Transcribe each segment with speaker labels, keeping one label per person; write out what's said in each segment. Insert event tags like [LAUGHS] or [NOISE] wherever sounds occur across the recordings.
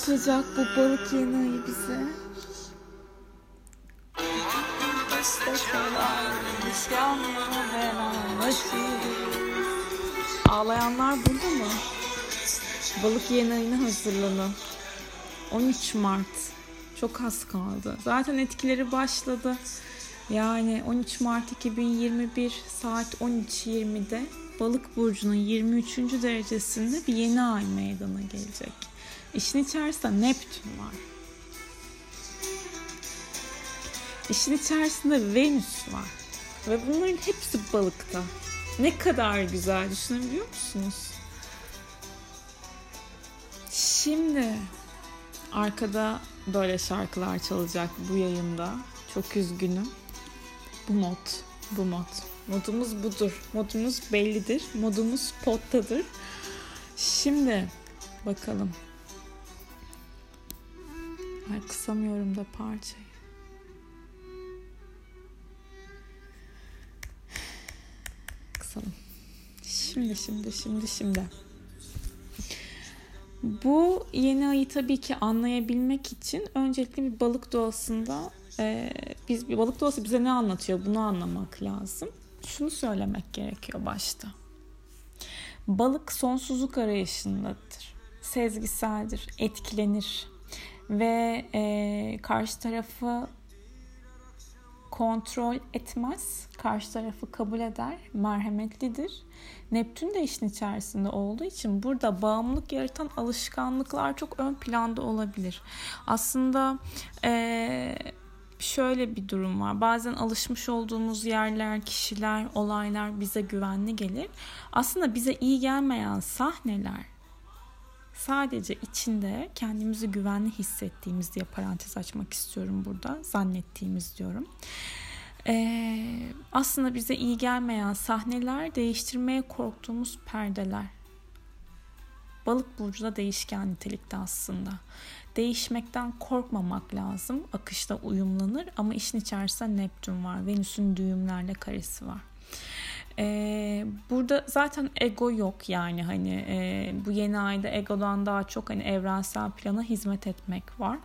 Speaker 1: Yapacak bu balık ayı bize? Ağlayanlar burada mı? Balık yeni ayına hazırlanın. 13 Mart. Çok az kaldı. Zaten etkileri başladı. Yani 13 Mart 2021 saat 13.20'de Balık burcunun 23. derecesinde bir yeni ay meydana gelecek. İşin içerisinde Neptün var. İşin içerisinde Venüs var. Ve bunların hepsi balıkta. Ne kadar güzel düşünebiliyor musunuz? Şimdi arkada böyle şarkılar çalacak bu yayında. Çok üzgünüm. Bu mod, bu mod. Modumuz budur. Modumuz bellidir. Modumuz pottadır. Şimdi bakalım. Ay kısamıyorum da parçayı. Kısalım. Şimdi şimdi şimdi şimdi. Bu yeni ayı tabii ki anlayabilmek için öncelikle bir balık doğasında e, biz bir balık doğası bize ne anlatıyor bunu anlamak lazım. Şunu söylemek gerekiyor başta. Balık sonsuzluk arayışındadır. Sezgiseldir, etkilenir ve e, karşı tarafı kontrol etmez. Karşı tarafı kabul eder. Merhametlidir. Neptün de işin içerisinde olduğu için burada bağımlılık yaratan alışkanlıklar çok ön planda olabilir. Aslında eee şöyle bir durum var. Bazen alışmış olduğumuz yerler, kişiler, olaylar bize güvenli gelir. Aslında bize iyi gelmeyen sahneler sadece içinde kendimizi güvenli hissettiğimiz diye parantez açmak istiyorum burada. Zannettiğimiz diyorum. Ee, aslında bize iyi gelmeyen sahneler değiştirmeye korktuğumuz perdeler. Balık burcu da değişken nitelikte aslında. Değişmekten korkmamak lazım. Akışta uyumlanır ama işin içerisinde Neptün var. Venüs'ün düğümlerle karesi var. Burada zaten ego yok yani hani e, bu yeni ayda egodan daha çok hani evrensel plana hizmet etmek var.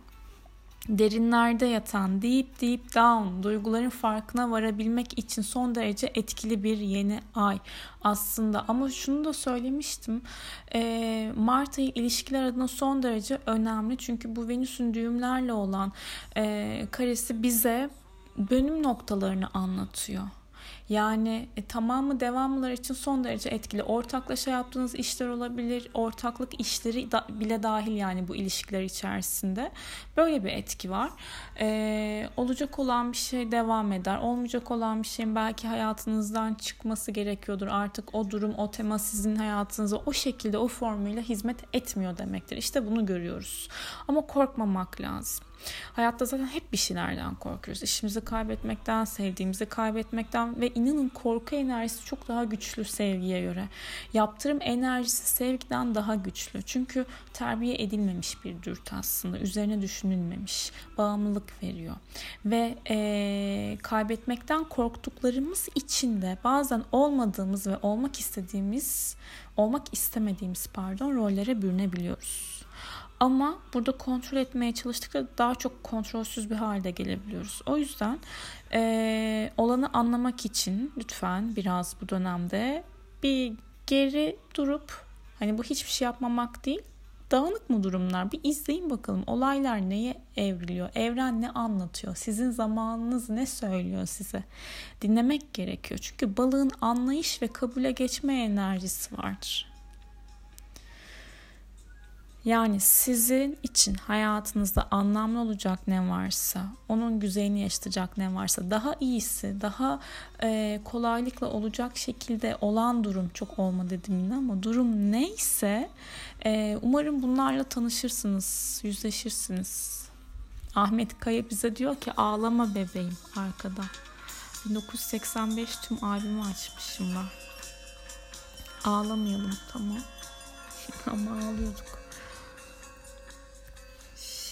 Speaker 1: Derinlerde yatan deep deep down duyguların farkına varabilmek için son derece etkili bir yeni ay aslında. Ama şunu da söylemiştim e, Mart ayı ilişkiler adına son derece önemli. Çünkü bu Venüs'ün düğümlerle olan e, karesi bize dönüm noktalarını anlatıyor. Yani e, tamamı devamlılar için son derece etkili. Ortaklaşa yaptığınız işler olabilir. Ortaklık işleri da, bile dahil yani bu ilişkiler içerisinde. Böyle bir etki var. Ee, olacak olan bir şey devam eder. Olmayacak olan bir şeyin belki hayatınızdan çıkması gerekiyordur. Artık o durum, o tema sizin hayatınıza o şekilde, o formuyla hizmet etmiyor demektir. İşte bunu görüyoruz. Ama korkmamak lazım. Hayatta zaten hep bir şeylerden korkuyoruz. İşimizi kaybetmekten, sevdiğimizi kaybetmekten ve inanın korku enerjisi çok daha güçlü sevgiye göre. Yaptırım enerjisi sevgiden daha güçlü. Çünkü terbiye edilmemiş bir dürtü aslında. Üzerine düşünülmemiş. Bağımlılık veriyor. Ve ee, kaybetmekten korktuklarımız içinde bazen olmadığımız ve olmak istediğimiz, olmak istemediğimiz pardon rollere bürünebiliyoruz. Ama burada kontrol etmeye çalıştıkça daha çok kontrolsüz bir halde gelebiliyoruz. O yüzden e, olanı anlamak için lütfen biraz bu dönemde bir geri durup hani bu hiçbir şey yapmamak değil dağınık mı durumlar? Bir izleyin bakalım olaylar neye evriliyor? Evren ne anlatıyor? Sizin zamanınız ne söylüyor size? Dinlemek gerekiyor. Çünkü balığın anlayış ve kabule geçme enerjisi vardır Yani sizin için hayatınızda anlamlı olacak ne varsa, onun güzelini yaşatacak ne varsa, daha iyisi, daha e, kolaylıkla olacak şekilde olan durum çok olma dedim yine ama durum neyse e, umarım bunlarla tanışırsınız, yüzleşirsiniz. Ahmet Kaya bize diyor ki ağlama bebeğim arkada. 1985 tüm albümü açmışım ben. Ağlamayalım tamam. [LAUGHS] Ama ağlıyorduk.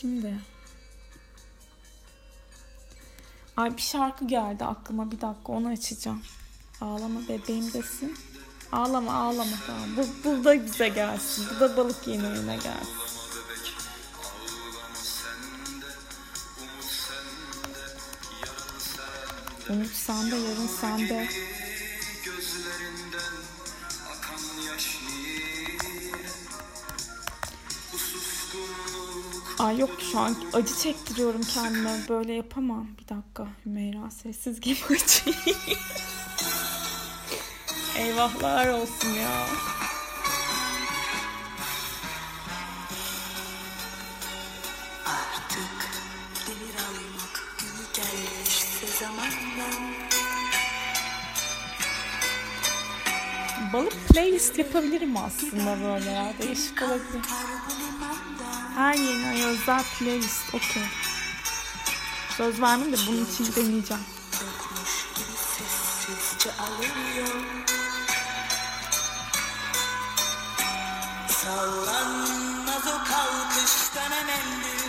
Speaker 1: Şimdi. Ay bir şarkı geldi aklıma bir dakika onu açacağım. Ağlama bebeğim desin. Ağlama ağlama tamam. Bu, bu da bize gelsin. Bu da balık yeni oyuna gelsin. Umut sende, yarın sende. Ay yok şu an acı çektiriyorum kendime. Böyle yapamam. Bir dakika Hümeyra sessiz gibi [LAUGHS] açayım. Eyvahlar olsun ya.
Speaker 2: Artık demir almak günü gelmişse zamandan
Speaker 1: Balık playlist yapabilirim aslında böyle ya. Değişik olabilir. Her yeni ay özel playlist. Okey. Söz vermem de bunun için deneyeceğim.
Speaker 2: Sallanmaz o kalkıştan emelli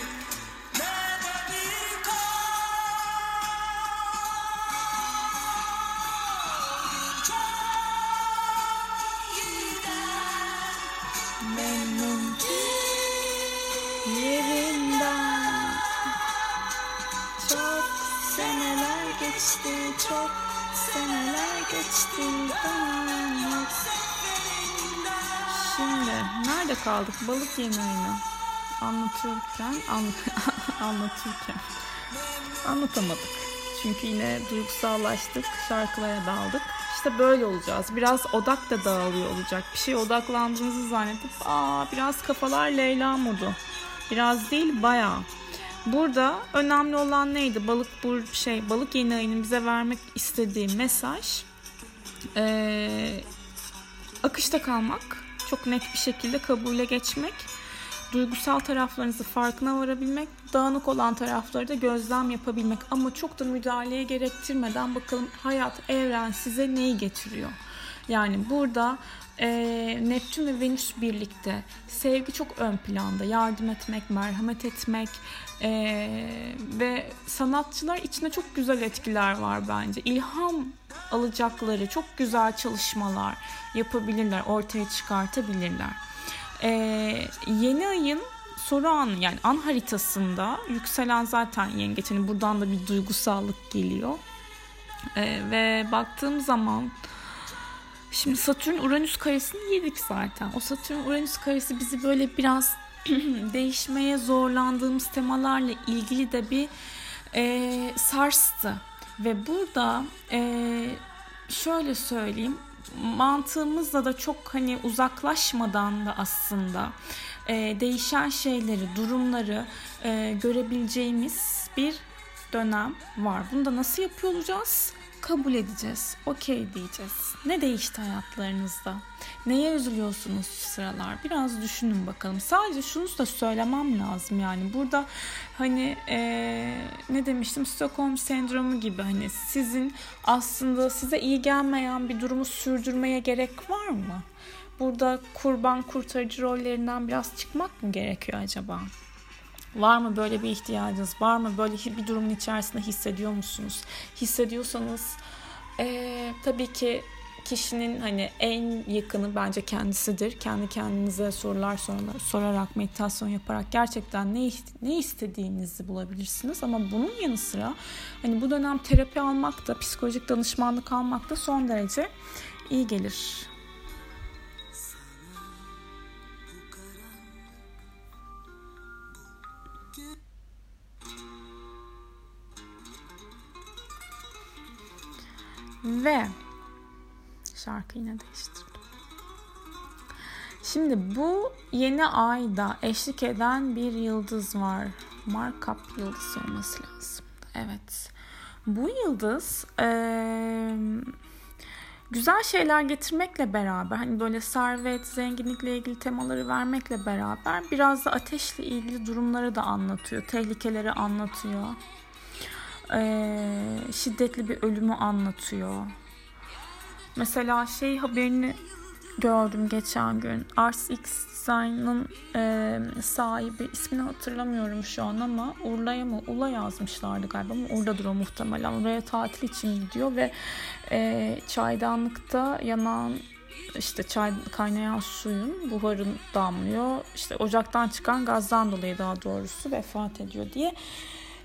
Speaker 1: seneler geçti bana. Şimdi nerede kaldık? Balık oyunu. Anlatırken, an, [LAUGHS] anlatırken anlatamadık. Çünkü yine duygusallaştık, şarkılara daldık. İşte böyle olacağız. Biraz odak da dağılıyor olacak. Bir şeye odaklandığınızı zannedip aa biraz kafalar Leyla modu. Biraz değil bayağı. Burada önemli olan neydi? Balık bu şey balık yeni ayının bize vermek istediği mesaj ee, akışta kalmak, çok net bir şekilde kabule geçmek, duygusal taraflarınızı farkına varabilmek, dağınık olan tarafları da gözlem yapabilmek ama çok da müdahaleye gerektirmeden bakalım hayat, evren size neyi getiriyor. Yani burada e, Neptün ve Venüs birlikte sevgi çok ön planda. Yardım etmek, merhamet etmek e, ve sanatçılar içinde çok güzel etkiler var bence. İlham alacakları çok güzel çalışmalar yapabilirler, ortaya çıkartabilirler. E, yeni ayın soru anı yani an haritasında yükselen zaten yengeç. Hani buradan da bir duygusallık geliyor. E, ve baktığım zaman Şimdi Satürn Uranüs karesini yedik zaten. O Satürn Uranüs karesi bizi böyle biraz [CLEARS THROAT] değişmeye zorlandığımız temalarla ilgili de bir e, sarstı. Ve burada e, şöyle söyleyeyim mantığımızla da çok hani uzaklaşmadan da aslında e, değişen şeyleri, durumları e, görebileceğimiz bir dönem var. Bunu da nasıl yapıyor olacağız? Kabul edeceğiz. Okey diyeceğiz. Ne değişti hayatlarınızda? Neye üzülüyorsunuz şu sıralar? Biraz düşünün bakalım. Sadece şunu da söylemem lazım yani. Burada hani ee, ne demiştim? Stockholm sendromu gibi hani sizin aslında size iyi gelmeyen bir durumu sürdürmeye gerek var mı? Burada kurban kurtarıcı rollerinden biraz çıkmak mı gerekiyor acaba? Var mı böyle bir ihtiyacınız? Var mı böyle bir durumun içerisinde hissediyor musunuz? Hissediyorsanız ee, tabii ki kişinin hani en yakını bence kendisidir. Kendi kendinize sorular sorarak, sorarak meditasyon yaparak gerçekten ne ne istediğinizi bulabilirsiniz. Ama bunun yanı sıra hani bu dönem terapi almak da psikolojik danışmanlık almak da son derece iyi gelir. Ve şarkı yine değiştirdim. Şimdi bu yeni ayda eşlik eden bir yıldız var. Markap yıldızı olması lazım. Evet. Bu yıldız eee, güzel şeyler getirmekle beraber hani böyle servet, zenginlikle ilgili temaları vermekle beraber biraz da ateşle ilgili durumları da anlatıyor. Tehlikeleri anlatıyor. Eee, şiddetli bir ölümü anlatıyor. Mesela şey haberini gördüm geçen gün. Ars X Design'ın e, sahibi ismini hatırlamıyorum şu an ama Urla'ya mı Ula yazmışlardı galiba ama Urla'dır o muhtemelen. Oraya tatil için gidiyor ve e, çaydanlıkta yanan işte çay kaynayan suyun buharın damlıyor. İşte ocaktan çıkan gazdan dolayı daha doğrusu vefat ediyor diye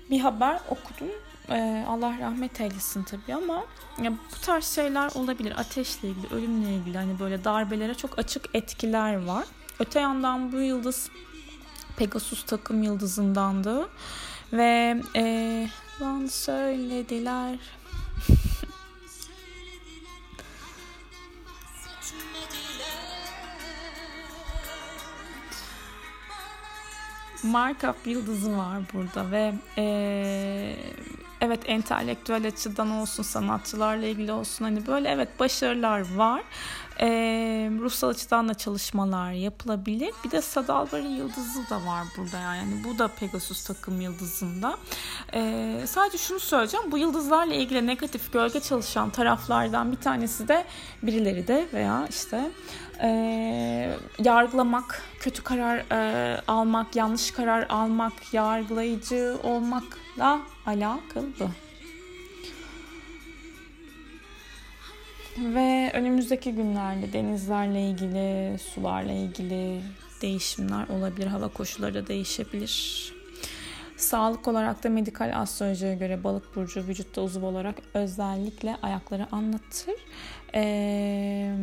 Speaker 1: bir haber okudum. Ee, Allah rahmet eylesin tabii ama ya bu tarz şeyler olabilir. Ateşle ilgili, ölümle ilgili hani böyle darbelere çok açık etkiler var. Öte yandan bu yıldız Pegasus takım yıldızındandı. Ve e, lan söylediler [LAUGHS] markup yıldızı var burada ve eee, evet entelektüel açıdan olsun sanatçılarla ilgili olsun hani böyle evet başarılar var. Eee ruhsal açıdan da çalışmalar yapılabilir. Bir de Sadalbari yıldızı da var burada yani. Bu da Pegasus takım yıldızında. Eee, sadece şunu söyleyeceğim. Bu yıldızlarla ilgili negatif gölge çalışan taraflardan bir tanesi de birileri de veya işte eee, yargılamak, kötü karar eee, almak, yanlış karar almak, yargılayıcı olmakla alakalı. Ve önümüzdeki günlerde denizlerle ilgili, sularla ilgili değişimler olabilir. Hava koşulları da değişebilir. Sağlık olarak da medikal astrolojiye göre balık burcu vücutta uzuv olarak özellikle ayakları anlatır. Ee,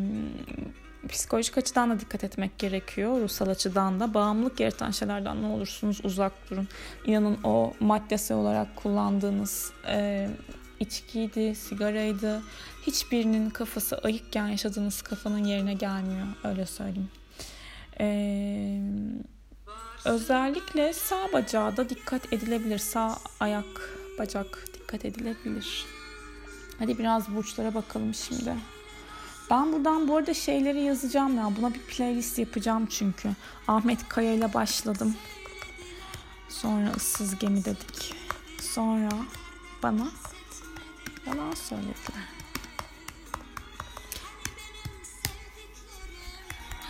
Speaker 1: psikolojik açıdan da dikkat etmek gerekiyor. Ruhsal açıdan da bağımlılık yaratan şeylerden ne olursunuz uzak durun. İnanın o maddesi olarak kullandığınız e, içkiydi, sigaraydı. Hiçbirinin kafası ayıkken yaşadığınız kafanın yerine gelmiyor. Öyle söyleyeyim. Ee, özellikle sağ bacağa da dikkat edilebilir. Sağ ayak, bacak dikkat edilebilir. Hadi biraz burçlara bakalım şimdi. Ben buradan bu arada şeyleri yazacağım ya. Buna bir playlist yapacağım çünkü. Ahmet Kaya ile başladım. Sonra ıssız gemi dedik. Sonra bana yalan söylediler.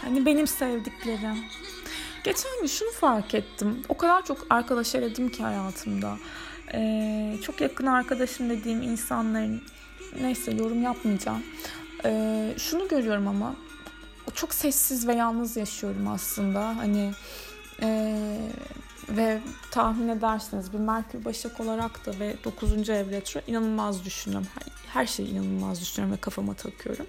Speaker 1: Hani benim sevdiklerim. Geçen gün şunu fark ettim. O kadar çok arkadaş eledim ki hayatımda. Ee, çok yakın arkadaşım dediğim insanların neyse yorum yapmayacağım. Ee, şunu görüyorum ama çok sessiz ve yalnız yaşıyorum aslında. Hani ee, ve tahmin edersiniz bir Merkür Başak olarak da ve 9. ev retro inanılmaz düşünüyorum. Her, her şeyi inanılmaz düşünüyorum ve kafama takıyorum.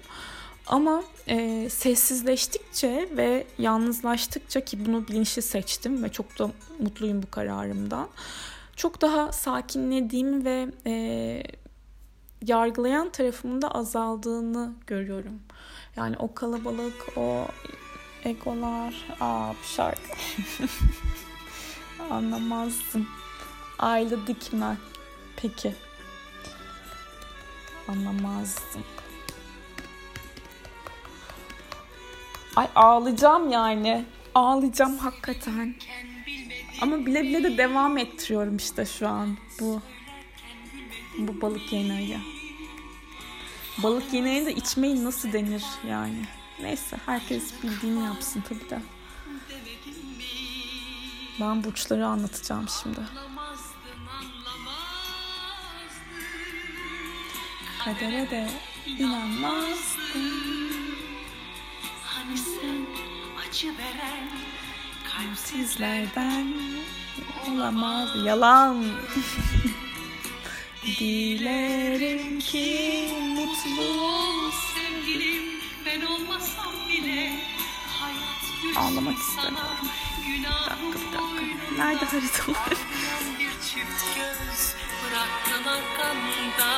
Speaker 1: Ama e, sessizleştikçe ve yalnızlaştıkça ki bunu bilinçli seçtim ve çok da mutluyum bu kararımdan. Çok daha sakinlediğimi ve e, yargılayan tarafımın da azaldığını görüyorum. Yani o kalabalık, o egolar, aa bu şarkı [LAUGHS] anlamazsın. Aylı dikme. Peki. Anlamazsın. Ay ağlayacağım yani. Ağlayacağım hakikaten. Ama bile bile de devam ettiriyorum işte şu an bu bu balık yemeği. Balık yemeği de içmeyin nasıl denir yani. Neyse herkes bildiğini yapsın tabii de. Ben burçları anlatacağım şimdi. Kadere de inanmazdım.
Speaker 2: Hani sen acı veren
Speaker 1: Sizlerden olamaz yalan. [LAUGHS] Dilerim ki mutlu ol.
Speaker 2: sevgilim ben olmasam bile hayat
Speaker 1: Ağlamak
Speaker 2: günahım
Speaker 1: Bir dakika bir dakika. Nerede haritalar?
Speaker 2: Bir çift göz bıraktın arkamda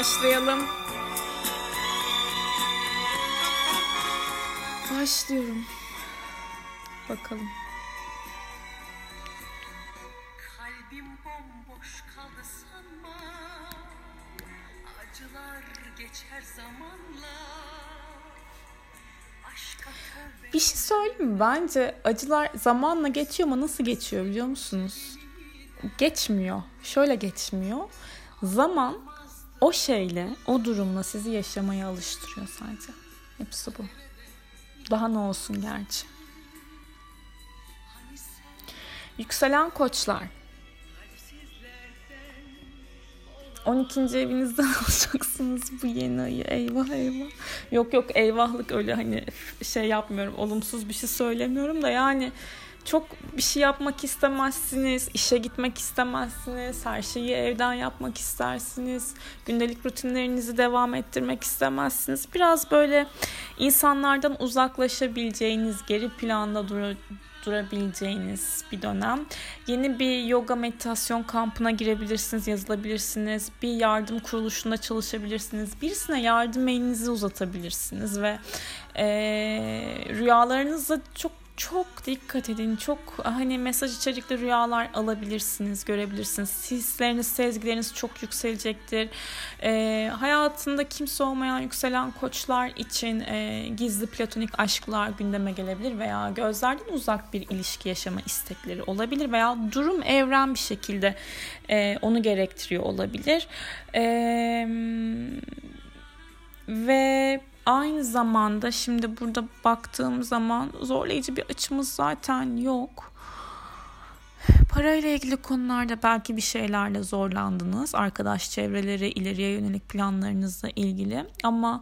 Speaker 1: başlayalım. Başlıyorum. Bakalım.
Speaker 2: Kalbim bomboş kaldı sanma Acılar geçer zamanla
Speaker 1: Bir şey söyleyeyim mi? Bence acılar zamanla geçiyor ama nasıl geçiyor biliyor musunuz? Geçmiyor. Şöyle geçmiyor. Zaman o şeyle, o durumla sizi yaşamaya alıştırıyor sadece. Hepsi bu. Daha ne olsun gerçi. Yükselen koçlar. 12. evinizden [LAUGHS] alacaksınız bu yeni ayı. Eyvah eyvah. Yok yok eyvahlık öyle hani şey yapmıyorum. Olumsuz bir şey söylemiyorum da yani çok bir şey yapmak istemezsiniz, işe gitmek istemezsiniz, her şeyi evden yapmak istersiniz, gündelik rutinlerinizi devam ettirmek istemezsiniz. Biraz böyle insanlardan uzaklaşabileceğiniz, geri planda dur durabileceğiniz bir dönem. Yeni bir yoga meditasyon kampına girebilirsiniz, yazılabilirsiniz. Bir yardım kuruluşunda çalışabilirsiniz. Birisine yardım elinizi uzatabilirsiniz ve e, rüyalarınızda çok çok dikkat edin. Çok hani mesaj içerikli rüyalar alabilirsiniz, görebilirsiniz. Hisleriniz, sezgileriniz çok yükselecektir. E, hayatında kimse olmayan yükselen koçlar için e, gizli platonik aşklar gündeme gelebilir veya gözlerden uzak bir ilişki yaşama istekleri olabilir veya durum evren bir şekilde e, onu gerektiriyor olabilir. E, ve aynı zamanda şimdi burada baktığım zaman zorlayıcı bir açımız zaten yok. Parayla ilgili konularda belki bir şeylerle zorlandınız. Arkadaş çevreleri, ileriye yönelik planlarınızla ilgili. Ama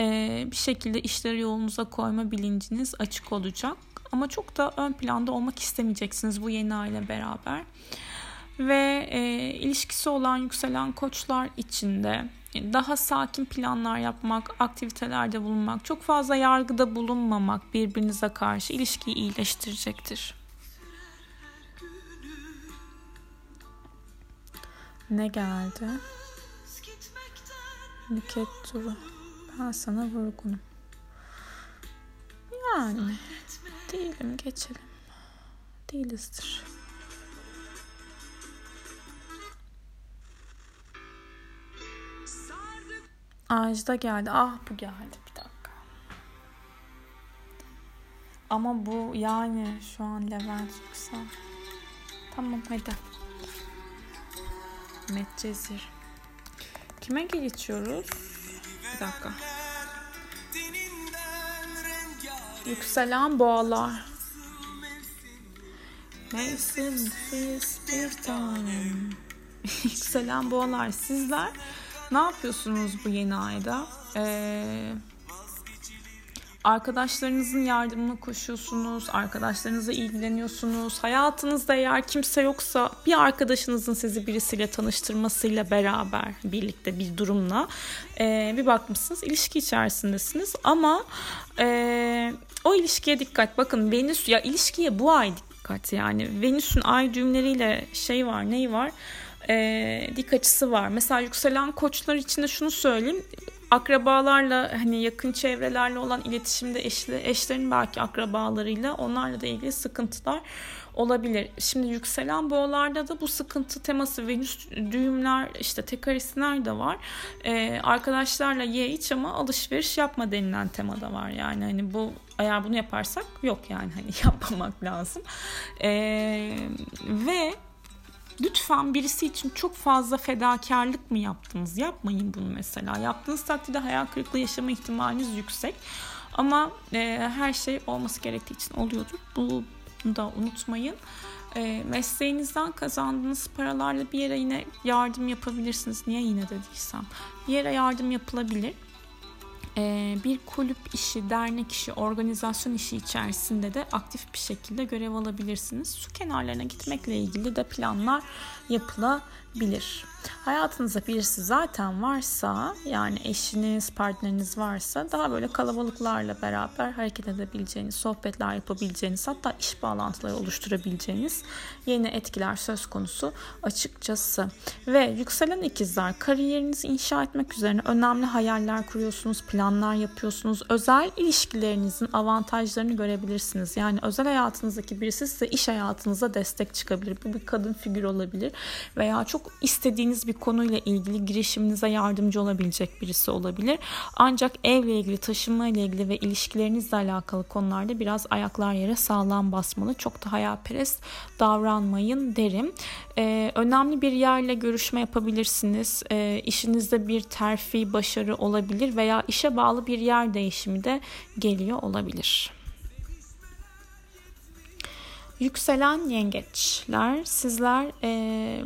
Speaker 1: e, bir şekilde işleri yolunuza koyma bilinciniz açık olacak. Ama çok da ön planda olmak istemeyeceksiniz bu yeni aile beraber. Ve e, ilişkisi olan yükselen koçlar içinde daha sakin planlar yapmak, aktivitelerde bulunmak, çok fazla yargıda bulunmamak birbirinize karşı ilişkiyi iyileştirecektir. Ne geldi? Nüket turu. Ben sana vurgunum. Yani değilim geçelim. Değilizdir. Ajda geldi. Ah bu geldi bir dakika. Ama bu yani şu an Levent Yüksel. Tamam hadi. Medcezir. Kime geçiyoruz? Bir dakika. Yükselen boğalar. Mevsimsiz bir tanem. [LAUGHS] Yükselen boğalar sizler ne yapıyorsunuz bu yeni ayda? Ee, arkadaşlarınızın yardımına koşuyorsunuz, arkadaşlarınızla ilgileniyorsunuz. Hayatınızda eğer kimse yoksa bir arkadaşınızın sizi birisiyle tanıştırmasıyla beraber birlikte bir durumla e, bir bakmışsınız ilişki içerisindesiniz ama e, o ilişkiye dikkat. Bakın Venüs ya ilişkiye bu ay dikkat yani Venüs'ün ay düğümleriyle şey var neyi var? E, dik açısı var. Mesela yükselen koçlar için de şunu söyleyeyim. Akrabalarla hani yakın çevrelerle olan iletişimde eşli, eşlerin belki akrabalarıyla onlarla da ilgili sıkıntılar olabilir. Şimdi yükselen boğalarda da bu sıkıntı teması Venüs düğümler işte tekarisler de var. Ee, arkadaşlarla ye iç ama alışveriş yapma denilen temada var. Yani hani bu eğer bunu yaparsak yok yani hani [LAUGHS] yapmamak lazım. Ee, ve lütfen birisi için çok fazla fedakarlık mı yaptınız? Yapmayın bunu mesela. Yaptığınız takdirde hayal kırıklığı yaşama ihtimaliniz yüksek. Ama e, her şey olması gerektiği için oluyordur. Bunu da unutmayın. E, mesleğinizden kazandığınız paralarla bir yere yine yardım yapabilirsiniz. Niye yine dediysem. Bir yere yardım yapılabilir. E, bir kulüp işi, dernek işi, organizasyon işi içerisinde de aktif bir şekilde görev alabilirsiniz. Su kenarlarına gitmekle ilgili de planlar yapılabilir. Hayatınızda birisi zaten varsa yani eşiniz, partneriniz varsa daha böyle kalabalıklarla beraber hareket edebileceğiniz, sohbetler yapabileceğiniz hatta iş bağlantıları oluşturabileceğiniz yeni etkiler söz konusu açıkçası. Ve yükselen ikizler kariyerinizi inşa etmek üzerine önemli hayaller kuruyorsunuz, planlar yapıyorsunuz. Özel ilişkilerinizin avantajlarını görebilirsiniz. Yani özel hayatınızdaki birisi size iş hayatınıza destek çıkabilir. Bu bir kadın figür olabilir veya çok istediğiniz bir konuyla ilgili girişiminize yardımcı olabilecek birisi olabilir. Ancak evle ilgili, taşınma ile ilgili ve ilişkilerinizle alakalı konularda biraz ayaklar yere sağlam basmalı. Çok da hayalperest davranmayın derim. Ee, önemli bir yerle görüşme yapabilirsiniz. Ee, işinizde bir terfi, başarı olabilir veya işe bağlı bir yer değişimi de geliyor olabilir. Yükselen yengeçler sizler e,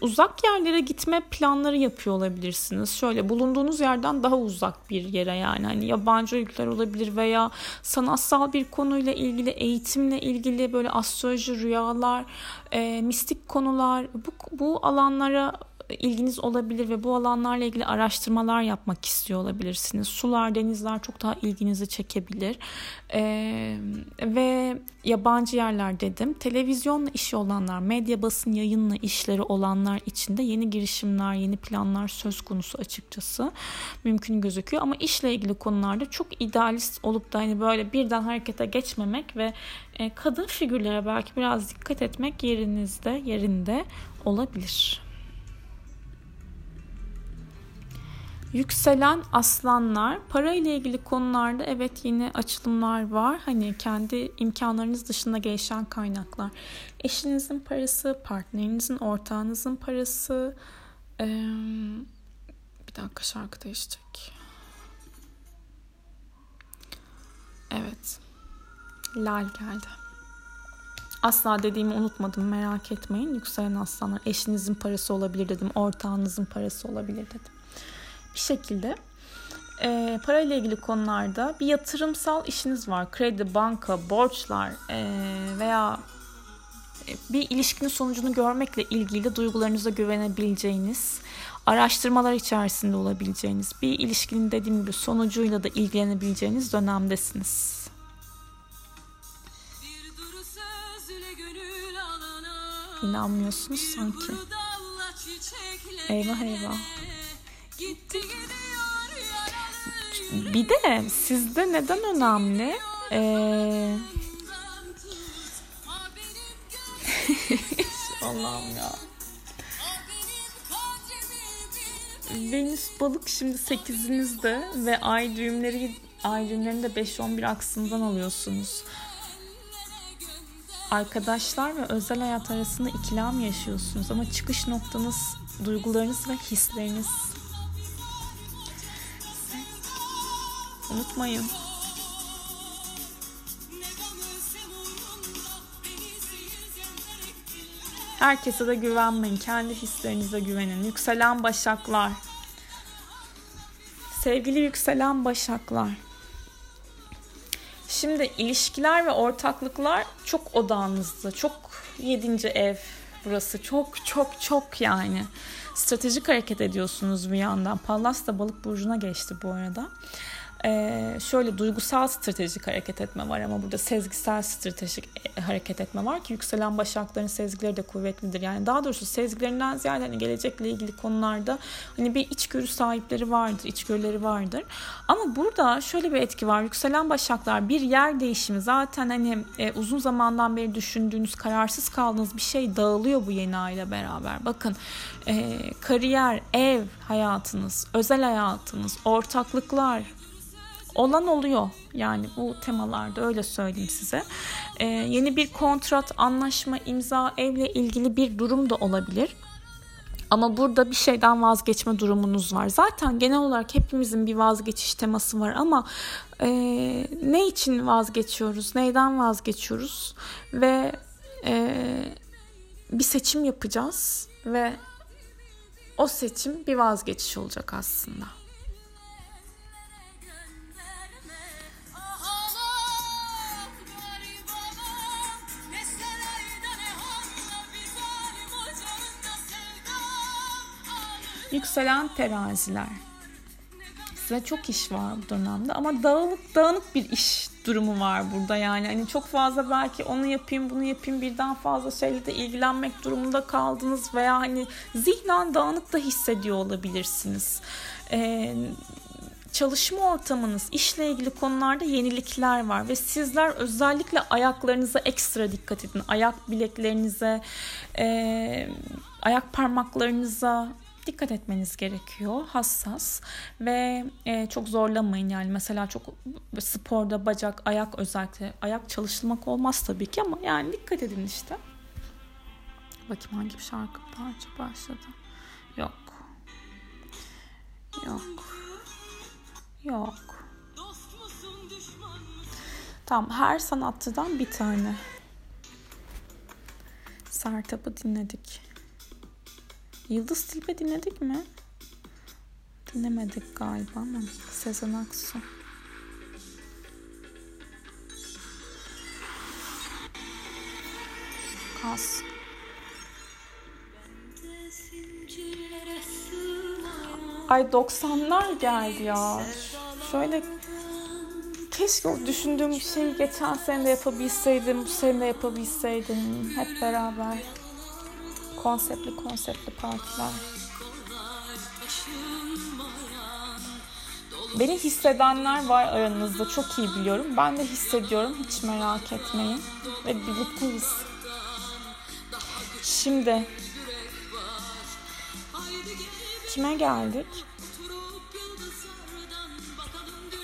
Speaker 1: uzak yerlere gitme planları yapıyor olabilirsiniz. Şöyle bulunduğunuz yerden daha uzak bir yere yani hani yabancı ülkeler olabilir veya sanatsal bir konuyla ilgili eğitimle ilgili böyle astroloji, rüyalar, e, mistik konular bu, bu alanlara ilginiz olabilir ve bu alanlarla ilgili araştırmalar yapmak istiyor olabilirsiniz. Sular, denizler çok daha ilginizi çekebilir. Ee, ve yabancı yerler dedim. Televizyonla işi olanlar, medya basın yayınla işleri olanlar için de yeni girişimler, yeni planlar söz konusu açıkçası mümkün gözüküyor. Ama işle ilgili konularda çok idealist olup da hani böyle birden harekete geçmemek ve e, kadın figürlere belki biraz dikkat etmek yerinizde, yerinde olabilir. Yükselen aslanlar para ile ilgili konularda evet yine açılımlar var. Hani kendi imkanlarınız dışında gelişen kaynaklar. Eşinizin parası, partnerinizin, ortağınızın parası. Ee, bir dakika şarkı değişecek. Evet. Lal geldi. Asla dediğimi unutmadım merak etmeyin. Yükselen aslanlar eşinizin parası olabilir dedim. Ortağınızın parası olabilir dedim bir şekilde e, parayla ilgili konularda bir yatırımsal işiniz var. Kredi, banka, borçlar e, veya bir ilişkinin sonucunu görmekle ilgili duygularınıza güvenebileceğiniz, araştırmalar içerisinde olabileceğiniz, bir ilişkinin dediğim gibi sonucuyla da ilgilenebileceğiniz dönemdesiniz. İnanmıyorsunuz sanki. Eyvah eyvah. Bir de sizde neden önemli? Ee... [LAUGHS] Allah'ım ya. Venüs balık şimdi 8'inizde ve ay düğümleri ay düğümlerini de 5-11 aksından alıyorsunuz. Arkadaşlar ve özel hayat arasında ikilem yaşıyorsunuz ama çıkış noktanız duygularınız ve hisleriniz Unutmayın. Herkese de güvenmeyin. Kendi hislerinize güvenin. Yükselen başaklar. Sevgili yükselen başaklar. Şimdi ilişkiler ve ortaklıklar çok odağınızda. Çok yedinci ev burası. Çok çok çok yani. Stratejik hareket ediyorsunuz bir yandan. Pallas da balık burcuna geçti bu arada. Ee, şöyle duygusal stratejik hareket etme var ama burada sezgisel stratejik e, hareket etme var ki yükselen başakların sezgileri de kuvvetlidir. Yani daha doğrusu sezgilerinden ziyade hani gelecekle ilgili konularda hani bir içgörü sahipleri vardır, içgörüleri vardır. Ama burada şöyle bir etki var. Yükselen başaklar bir yer değişimi zaten hani e, uzun zamandan beri düşündüğünüz, kararsız kaldığınız bir şey dağılıyor bu yeni aile beraber. Bakın e, kariyer, ev hayatınız, özel hayatınız, ortaklıklar, olan oluyor. Yani bu temalarda öyle söyleyeyim size. Ee, yeni bir kontrat, anlaşma, imza, evle ilgili bir durum da olabilir. Ama burada bir şeyden vazgeçme durumunuz var. Zaten genel olarak hepimizin bir vazgeçiş teması var ama e, ne için vazgeçiyoruz, neyden vazgeçiyoruz ve e, bir seçim yapacağız ve o seçim bir vazgeçiş olacak aslında. Yükselen teraziler. Size çok iş var bu dönemde ama dağınık dağınık bir iş durumu var burada yani. Hani çok fazla belki onu yapayım bunu yapayım birden fazla şeyle de ilgilenmek durumunda kaldınız veya hani zihnen dağınık da hissediyor olabilirsiniz. Ee, çalışma ortamınız, işle ilgili konularda yenilikler var ve sizler özellikle ayaklarınıza ekstra dikkat edin. Ayak bileklerinize, e, ayak parmaklarınıza dikkat etmeniz gerekiyor. Hassas ve e, çok zorlamayın yani mesela çok sporda bacak, ayak özellikle ayak çalışılmak olmaz tabii ki ama yani dikkat edin işte. Bakayım hangi bir şarkı parça başladı. Yok. Yok. Yok. Tamam her sanatçıdan bir tane. Sertab'ı dinledik. Yıldız Tilbe dinledik mi? Dinlemedik galiba ama Sezen Aksu. Kas. Ay 90'lar geldi ya. Şöyle keşke o düşündüğüm şeyi geçen sene de yapabilseydim, bu sene de yapabilseydim. Hep beraber konseptli konseptli partiler. Beni hissedenler var aranızda çok iyi biliyorum. Ben de hissediyorum hiç merak etmeyin. Ve birlikteyiz. Şimdi kime geldik?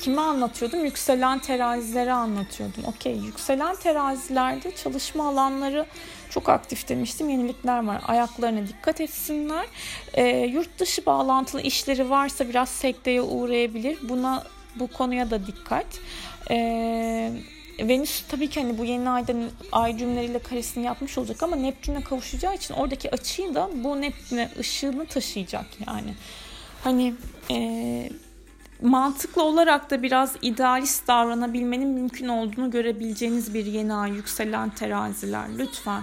Speaker 1: Kime anlatıyordum? Yükselen terazileri anlatıyordum. Okey, yükselen terazilerde çalışma alanları çok aktif demiştim. Yenilikler var. Ayaklarına dikkat etsinler. E, yurt dışı bağlantılı işleri varsa biraz sekteye uğrayabilir. Buna bu konuya da dikkat. Eee Venüs tabii ki hani bu yeni ayda ay cümleleriyle karesini yapmış olacak ama Neptün'e kavuşacağı için oradaki açıyı da bu Neptün'e ışığını taşıyacak yani. Hani e, mantıklı olarak da biraz idealist davranabilmenin mümkün olduğunu görebileceğiniz bir yeni ay yükselen teraziler lütfen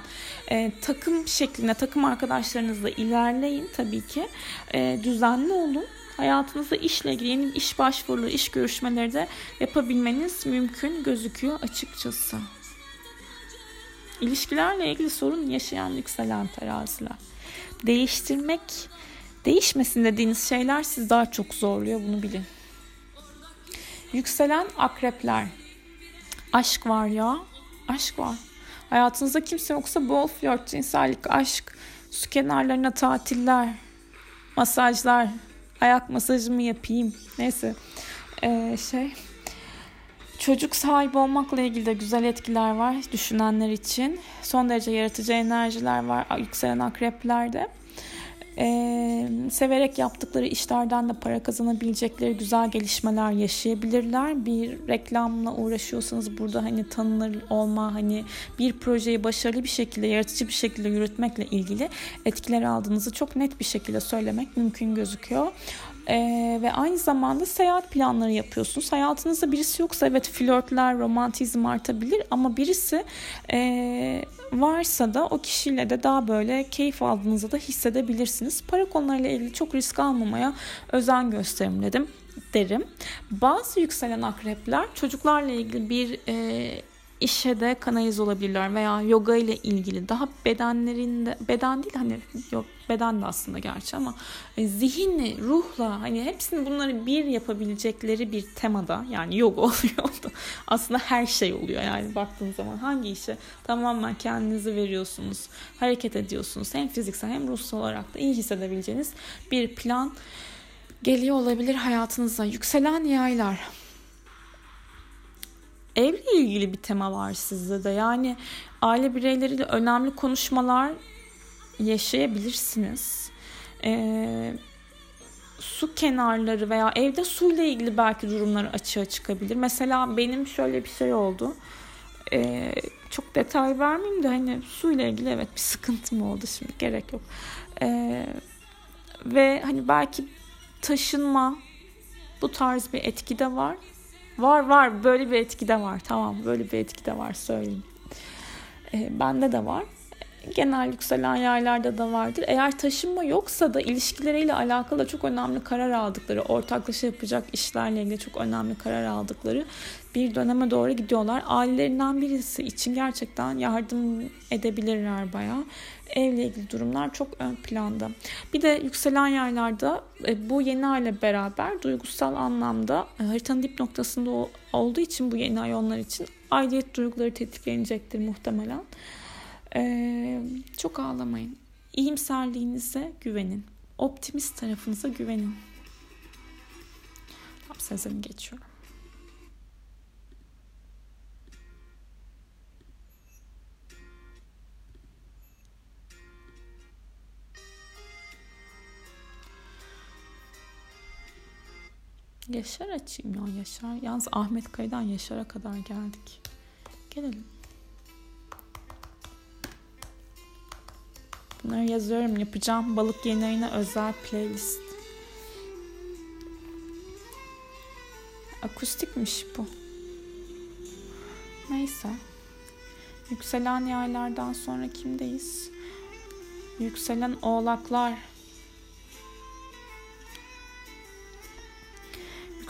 Speaker 1: e, takım şeklinde takım arkadaşlarınızla ilerleyin tabii ki e, düzenli olun hayatınızda işle ilgili yeni iş başvuruları, iş görüşmeleri de yapabilmeniz mümkün gözüküyor açıkçası. İlişkilerle ilgili sorun yaşayan yükselen teraziler. Değiştirmek, değişmesin dediğiniz şeyler sizi daha çok zorluyor bunu bilin. Yükselen akrepler. Aşk var ya. Aşk var. Hayatınızda kimse yoksa bol flört, cinsellik, aşk, su kenarlarına tatiller, masajlar, ayak masajımı yapayım. Neyse. Ee, şey Çocuk sahibi olmakla ilgili de güzel etkiler var düşünenler için. Son derece yaratıcı enerjiler var yükselen akreplerde. Ee, severek yaptıkları işlerden de para kazanabilecekleri güzel gelişmeler yaşayabilirler. Bir reklamla uğraşıyorsanız burada hani tanınır olma, hani bir projeyi başarılı bir şekilde, yaratıcı bir şekilde yürütmekle ilgili etkiler aldığınızı çok net bir şekilde söylemek mümkün gözüküyor. Ee, ve aynı zamanda seyahat planları yapıyorsunuz. Hayatınızda birisi yoksa evet flörtler, romantizm artabilir ama birisi e, varsa da o kişiyle de daha böyle keyif aldığınızı da hissedebilirsiniz. Para konularıyla ilgili çok risk almamaya özen gösterim dedim derim. Bazı yükselen akrepler çocuklarla ilgili bir e, işe de kanalize olabilirler veya yoga ile ilgili daha bedenlerinde beden değil hani yok beden de aslında gerçi ama e, zihinle ruhla hani hepsini bunları bir yapabilecekleri bir temada yani yoga [LAUGHS] oluyor da aslında her şey oluyor. Yani baktığın zaman hangi işe tamamen kendinizi veriyorsunuz hareket ediyorsunuz hem fiziksel hem ruhsal olarak da iyi hissedebileceğiniz bir plan geliyor olabilir hayatınıza. Yükselen yaylar evle ilgili bir tema var sizde de. Yani aile bireyleriyle önemli konuşmalar yaşayabilirsiniz. Ee, su kenarları veya evde suyla ilgili belki durumlar açığa çıkabilir. Mesela benim şöyle bir şey oldu. Ee, çok detay vermeyeyim de hani suyla ilgili evet bir sıkıntım oldu şimdi gerek yok. Ee, ve hani belki taşınma bu tarz bir etki de var. Var var böyle bir etki de var. Tamam böyle bir etki de var söyleyeyim. E, bende de var. genel yükselen yaylarda da vardır. Eğer taşınma yoksa da ilişkileriyle alakalı çok önemli karar aldıkları, ortaklaşa yapacak işlerle ilgili çok önemli karar aldıkları bir döneme doğru gidiyorlar. Ailelerinden birisi için gerçekten yardım edebilirler bayağı. Evle ilgili durumlar çok ön planda. Bir de yükselen yaylarda e, bu yeni ayla beraber duygusal anlamda e, haritanın dip noktasında olduğu için bu yeni ay onlar için aidiyet duyguları tetiklenecektir muhtemelen. Ee, çok ağlamayın. İyimserliğinize güvenin. Optimist tarafınıza güvenin. Sezonu geçiyorum. Yaşar açayım ya Yaşar. Yalnız Ahmet Kaya'dan Yaşar'a kadar geldik. Gelelim. Bunları yazıyorum. Yapacağım balık yeni ayına özel playlist. Akustikmiş bu. Neyse. Yükselen yaylardan sonra kimdeyiz? Yükselen oğlaklar.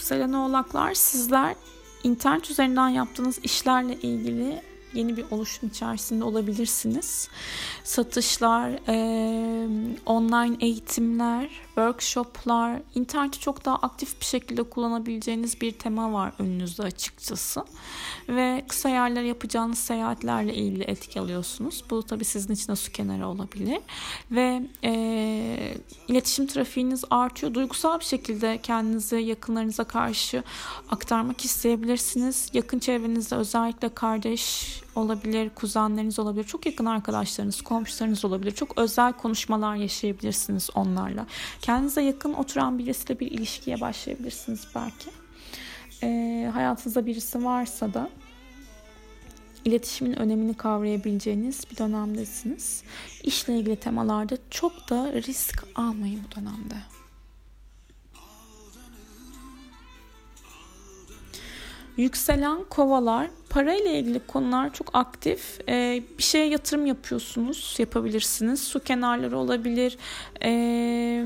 Speaker 1: Yükselen oğlaklar sizler internet üzerinden yaptığınız işlerle ilgili yeni bir oluşum içerisinde olabilirsiniz. Satışlar, e, online eğitimler, workshoplar, interneti çok daha aktif bir şekilde kullanabileceğiniz bir tema var önünüzde açıkçası. Ve kısa yerler yapacağınız seyahatlerle ilgili etki alıyorsunuz. Bu tabii sizin için de su kenarı olabilir. Ve e, iletişim trafiğiniz artıyor. Duygusal bir şekilde kendinizi yakınlarınıza karşı aktarmak isteyebilirsiniz. Yakın çevrenizde özellikle kardeş olabilir, kuzenleriniz olabilir, çok yakın arkadaşlarınız, komşularınız olabilir. Çok özel konuşmalar yaşayabilirsiniz onlarla. Kendinize yakın oturan birisiyle bir ilişkiye başlayabilirsiniz belki. E, hayatınızda birisi varsa da iletişimin önemini kavrayabileceğiniz bir dönemdesiniz. İşle ilgili temalarda çok da risk almayın bu dönemde. Yükselen kovalar parayla ilgili konular çok aktif. Ee, bir şeye yatırım yapıyorsunuz, yapabilirsiniz. Su kenarları olabilir ee,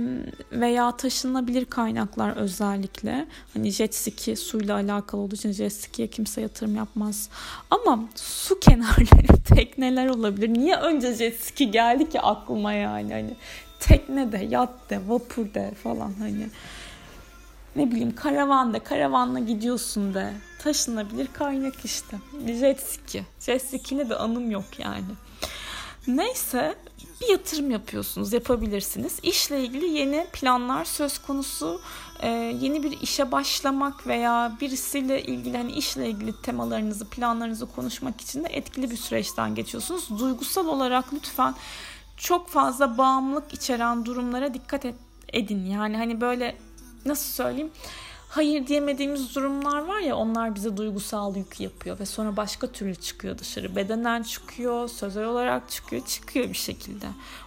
Speaker 1: veya taşınabilir kaynaklar özellikle. Hani jet ski suyla alakalı olduğu için jet ski'ye kimse yatırım yapmaz. Ama su [LAUGHS] kenarları tekneler olabilir. Niye önce jet ski geldi ki aklıma yani? Hani tekne de, yat de, vapur de falan hani ne bileyim karavanda karavanla gidiyorsun de taşınabilir kaynak işte. Jet ski. Jet ski'ne de anım yok yani. Neyse bir yatırım yapıyorsunuz yapabilirsiniz. İşle ilgili yeni planlar söz konusu. Ee, yeni bir işe başlamak veya birisiyle ilgili hani işle ilgili temalarınızı planlarınızı konuşmak için de etkili bir süreçten geçiyorsunuz. Duygusal olarak lütfen çok fazla bağımlılık içeren durumlara dikkat edin. Yani hani böyle nasıl söyleyeyim hayır diyemediğimiz durumlar var ya onlar bize duygusal yük yapıyor ve sonra başka türlü çıkıyor dışarı. Bedenen çıkıyor, sözel olarak çıkıyor, çıkıyor bir şekilde.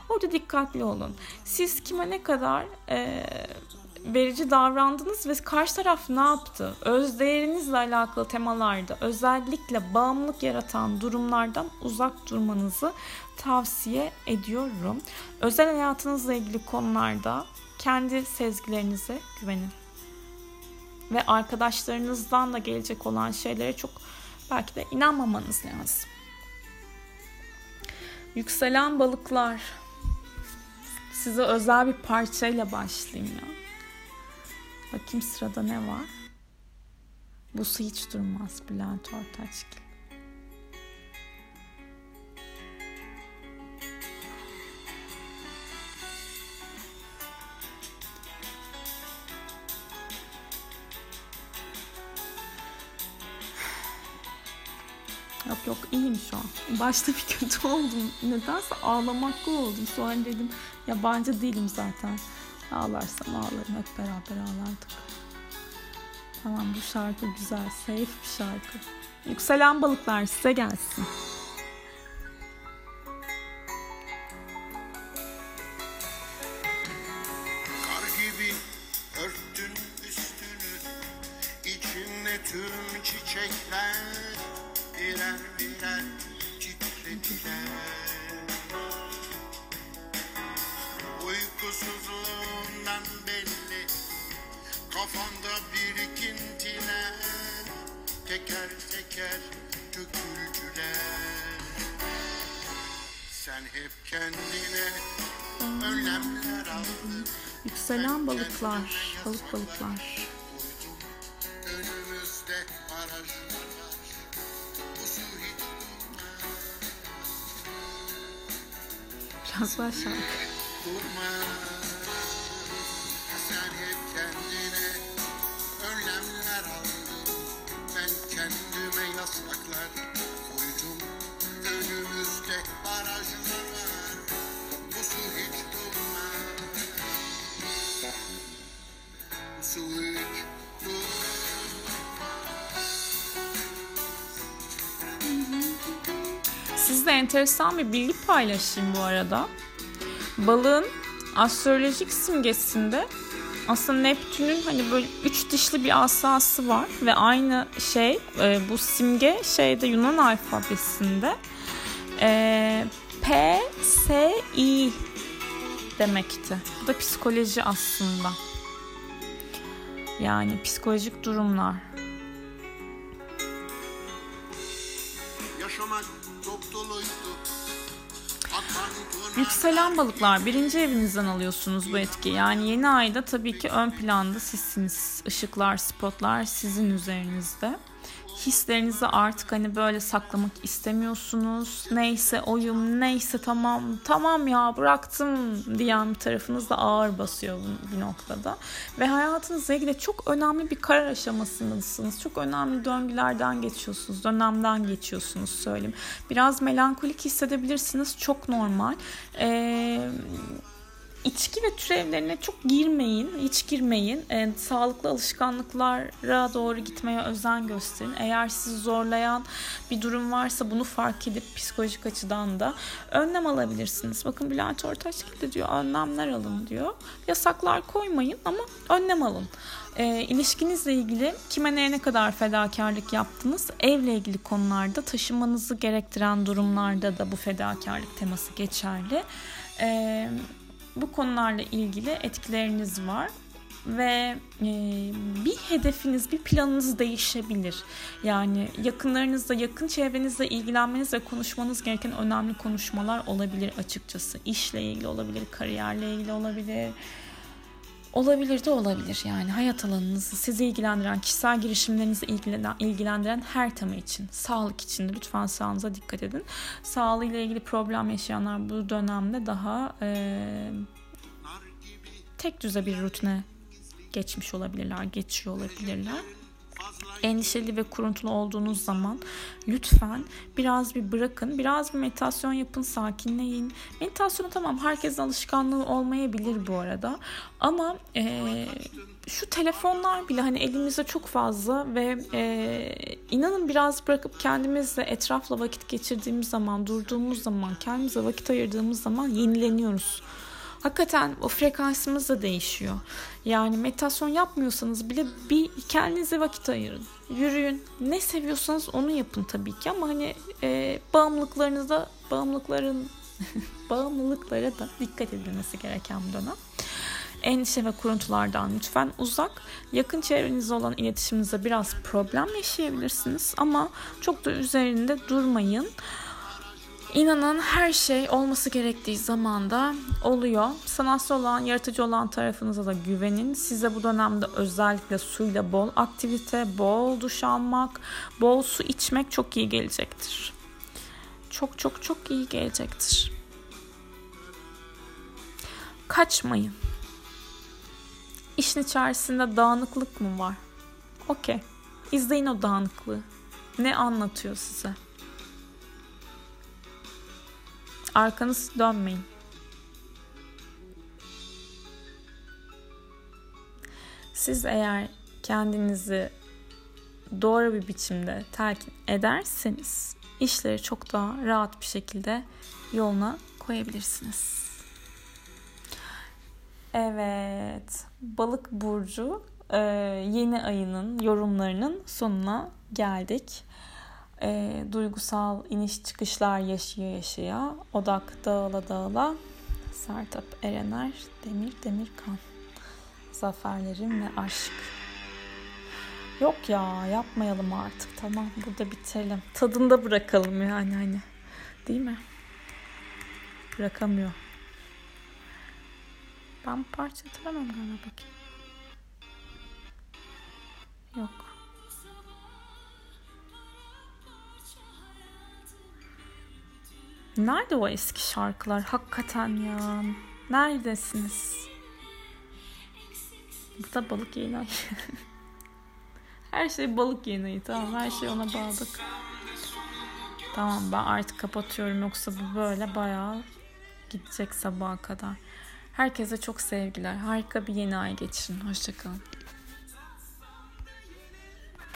Speaker 1: Orada dikkatli olun. Siz kime ne kadar e, verici davrandınız ve karşı taraf ne yaptı? Özdeğerinizle alakalı temalarda özellikle bağımlılık yaratan durumlardan uzak durmanızı tavsiye ediyorum. Özel hayatınızla ilgili konularda kendi sezgilerinize güvenin. Ve arkadaşlarınızdan da gelecek olan şeylere çok belki de inanmamanız lazım. Yükselen balıklar. Size özel bir parçayla başlayayım ya. Bakayım sırada ne var? Bu su hiç durmaz Bülent Ortaçgil. Yok yok iyiyim şu an. Başta bir kötü [LAUGHS] oldum. Nedense ağlamaklı oldum. Sonra dedim yabancı değilim zaten. Ağlarsam ağlarım. Hep beraber ağlardık. Tamam bu şarkı güzel. Safe bir şarkı. Yükselen balıklar size gelsin.
Speaker 3: Var. Hiç
Speaker 1: Biraz şarkı. Sizle enteresan bir bilgi paylaşayım bu arada. Balığın astrolojik simgesinde aslında Neptün'ün hani böyle üç dişli bir asası var ve aynı şey e, bu simge şeyde Yunan alfabesinde e, P S I demekti. Bu da psikoloji aslında. Yani psikolojik durumlar. Yükselen balıklar birinci evinizden alıyorsunuz bu etki. Yani yeni ayda tabii ki ön planda sizsiniz. Işıklar, spotlar sizin üzerinizde. Hislerinizi artık hani böyle saklamak istemiyorsunuz. Neyse oyum, neyse tamam, tamam ya bıraktım diyen bir tarafınız da ağır basıyor bir noktada. Ve hayatınızla ilgili çok önemli bir karar aşamasındasınız. Çok önemli döngülerden geçiyorsunuz, dönemden geçiyorsunuz söyleyeyim. Biraz melankolik hissedebilirsiniz, çok normal. Ee, içki ve türevlerine çok girmeyin, hiç girmeyin. Ee, sağlıklı alışkanlıklara doğru gitmeye özen gösterin. Eğer sizi zorlayan bir durum varsa bunu fark edip psikolojik açıdan da önlem alabilirsiniz. Bakın Bülent Ortaç gibi diyor önlemler alın diyor. Yasaklar koymayın ama önlem alın. E, ilişkinizle ilgili kime neye ne kadar fedakarlık yaptınız? Evle ilgili konularda taşımanızı gerektiren durumlarda da bu fedakarlık teması geçerli. E, bu konularla ilgili etkileriniz var ve e, bir hedefiniz, bir planınız değişebilir. Yani yakınlarınızla, yakın çevrenizle ilgilenmeniz ve konuşmanız gereken önemli konuşmalar olabilir açıkçası. İşle ilgili olabilir, kariyerle ilgili olabilir. Olabilir de olabilir yani hayat alanınızı sizi ilgilendiren, kişisel girişimlerinizi ilgilen- ilgilendiren her tema için, sağlık için lütfen sağlığınıza dikkat edin. Sağlığıyla ilgili problem yaşayanlar bu dönemde daha e, tek düze bir rutine geçmiş olabilirler, geçiyor olabilirler. Endişeli ve kuruntulu olduğunuz zaman lütfen biraz bir bırakın, biraz bir meditasyon yapın, sakinleyin. Meditasyonu tamam herkesin alışkanlığı olmayabilir bu arada. Ama eee, şu telefonlar bile hani elimizde çok fazla ve eee, inanın biraz bırakıp kendimizle etrafla vakit geçirdiğimiz zaman, durduğumuz zaman, kendimize vakit ayırdığımız zaman yenileniyoruz. Hakikaten o frekansımız da değişiyor. Yani meditasyon yapmıyorsanız bile bir kendinize vakit ayırın. Yürüyün. Ne seviyorsanız onu yapın tabii ki ama hani e, bağımlılıklarınıza, bağımlılıkların [LAUGHS] bağımlılıklara da dikkat edilmesi gereken bir dönem. Endişe ve kuruntulardan lütfen uzak. Yakın çevrenizde olan iletişiminizde biraz problem yaşayabilirsiniz ama çok da üzerinde durmayın. İnanın her şey olması gerektiği zamanda oluyor. Sanatsal olan, yaratıcı olan tarafınıza da güvenin. Size bu dönemde özellikle suyla bol aktivite, bol duş almak, bol su içmek çok iyi gelecektir. Çok çok çok iyi gelecektir. Kaçmayın. İşin içerisinde dağınıklık mı var? Okey. İzleyin o dağınıklığı. Ne anlatıyor size? Arkanız dönmeyin. Siz eğer kendinizi doğru bir biçimde telkin ederseniz işleri çok daha rahat bir şekilde yoluna koyabilirsiniz. Evet, Balık burcu yeni ayının yorumlarının sonuna geldik. E, duygusal iniş çıkışlar yaşaya yaşaya odak dağıla dağıla Sertap Erener Demir Demirkan zaferlerim ve aşk. Yok ya yapmayalım artık tamam burada bitelim. Tadında bırakalım yani hani. Değil mi? Bırakamıyor. Ben parça hatırlamam galiba bakayım. Yok. Nerede o eski şarkılar? Hakikaten ya. Neredesiniz? Bu da balık yayını. [LAUGHS] her şey balık yayını. Tamam her şey ona bağladık. Tamam ben artık kapatıyorum yoksa bu böyle bayağı gidecek sabaha kadar. Herkese çok sevgiler. Harika bir yeni ay geçirin. Hoşçakalın.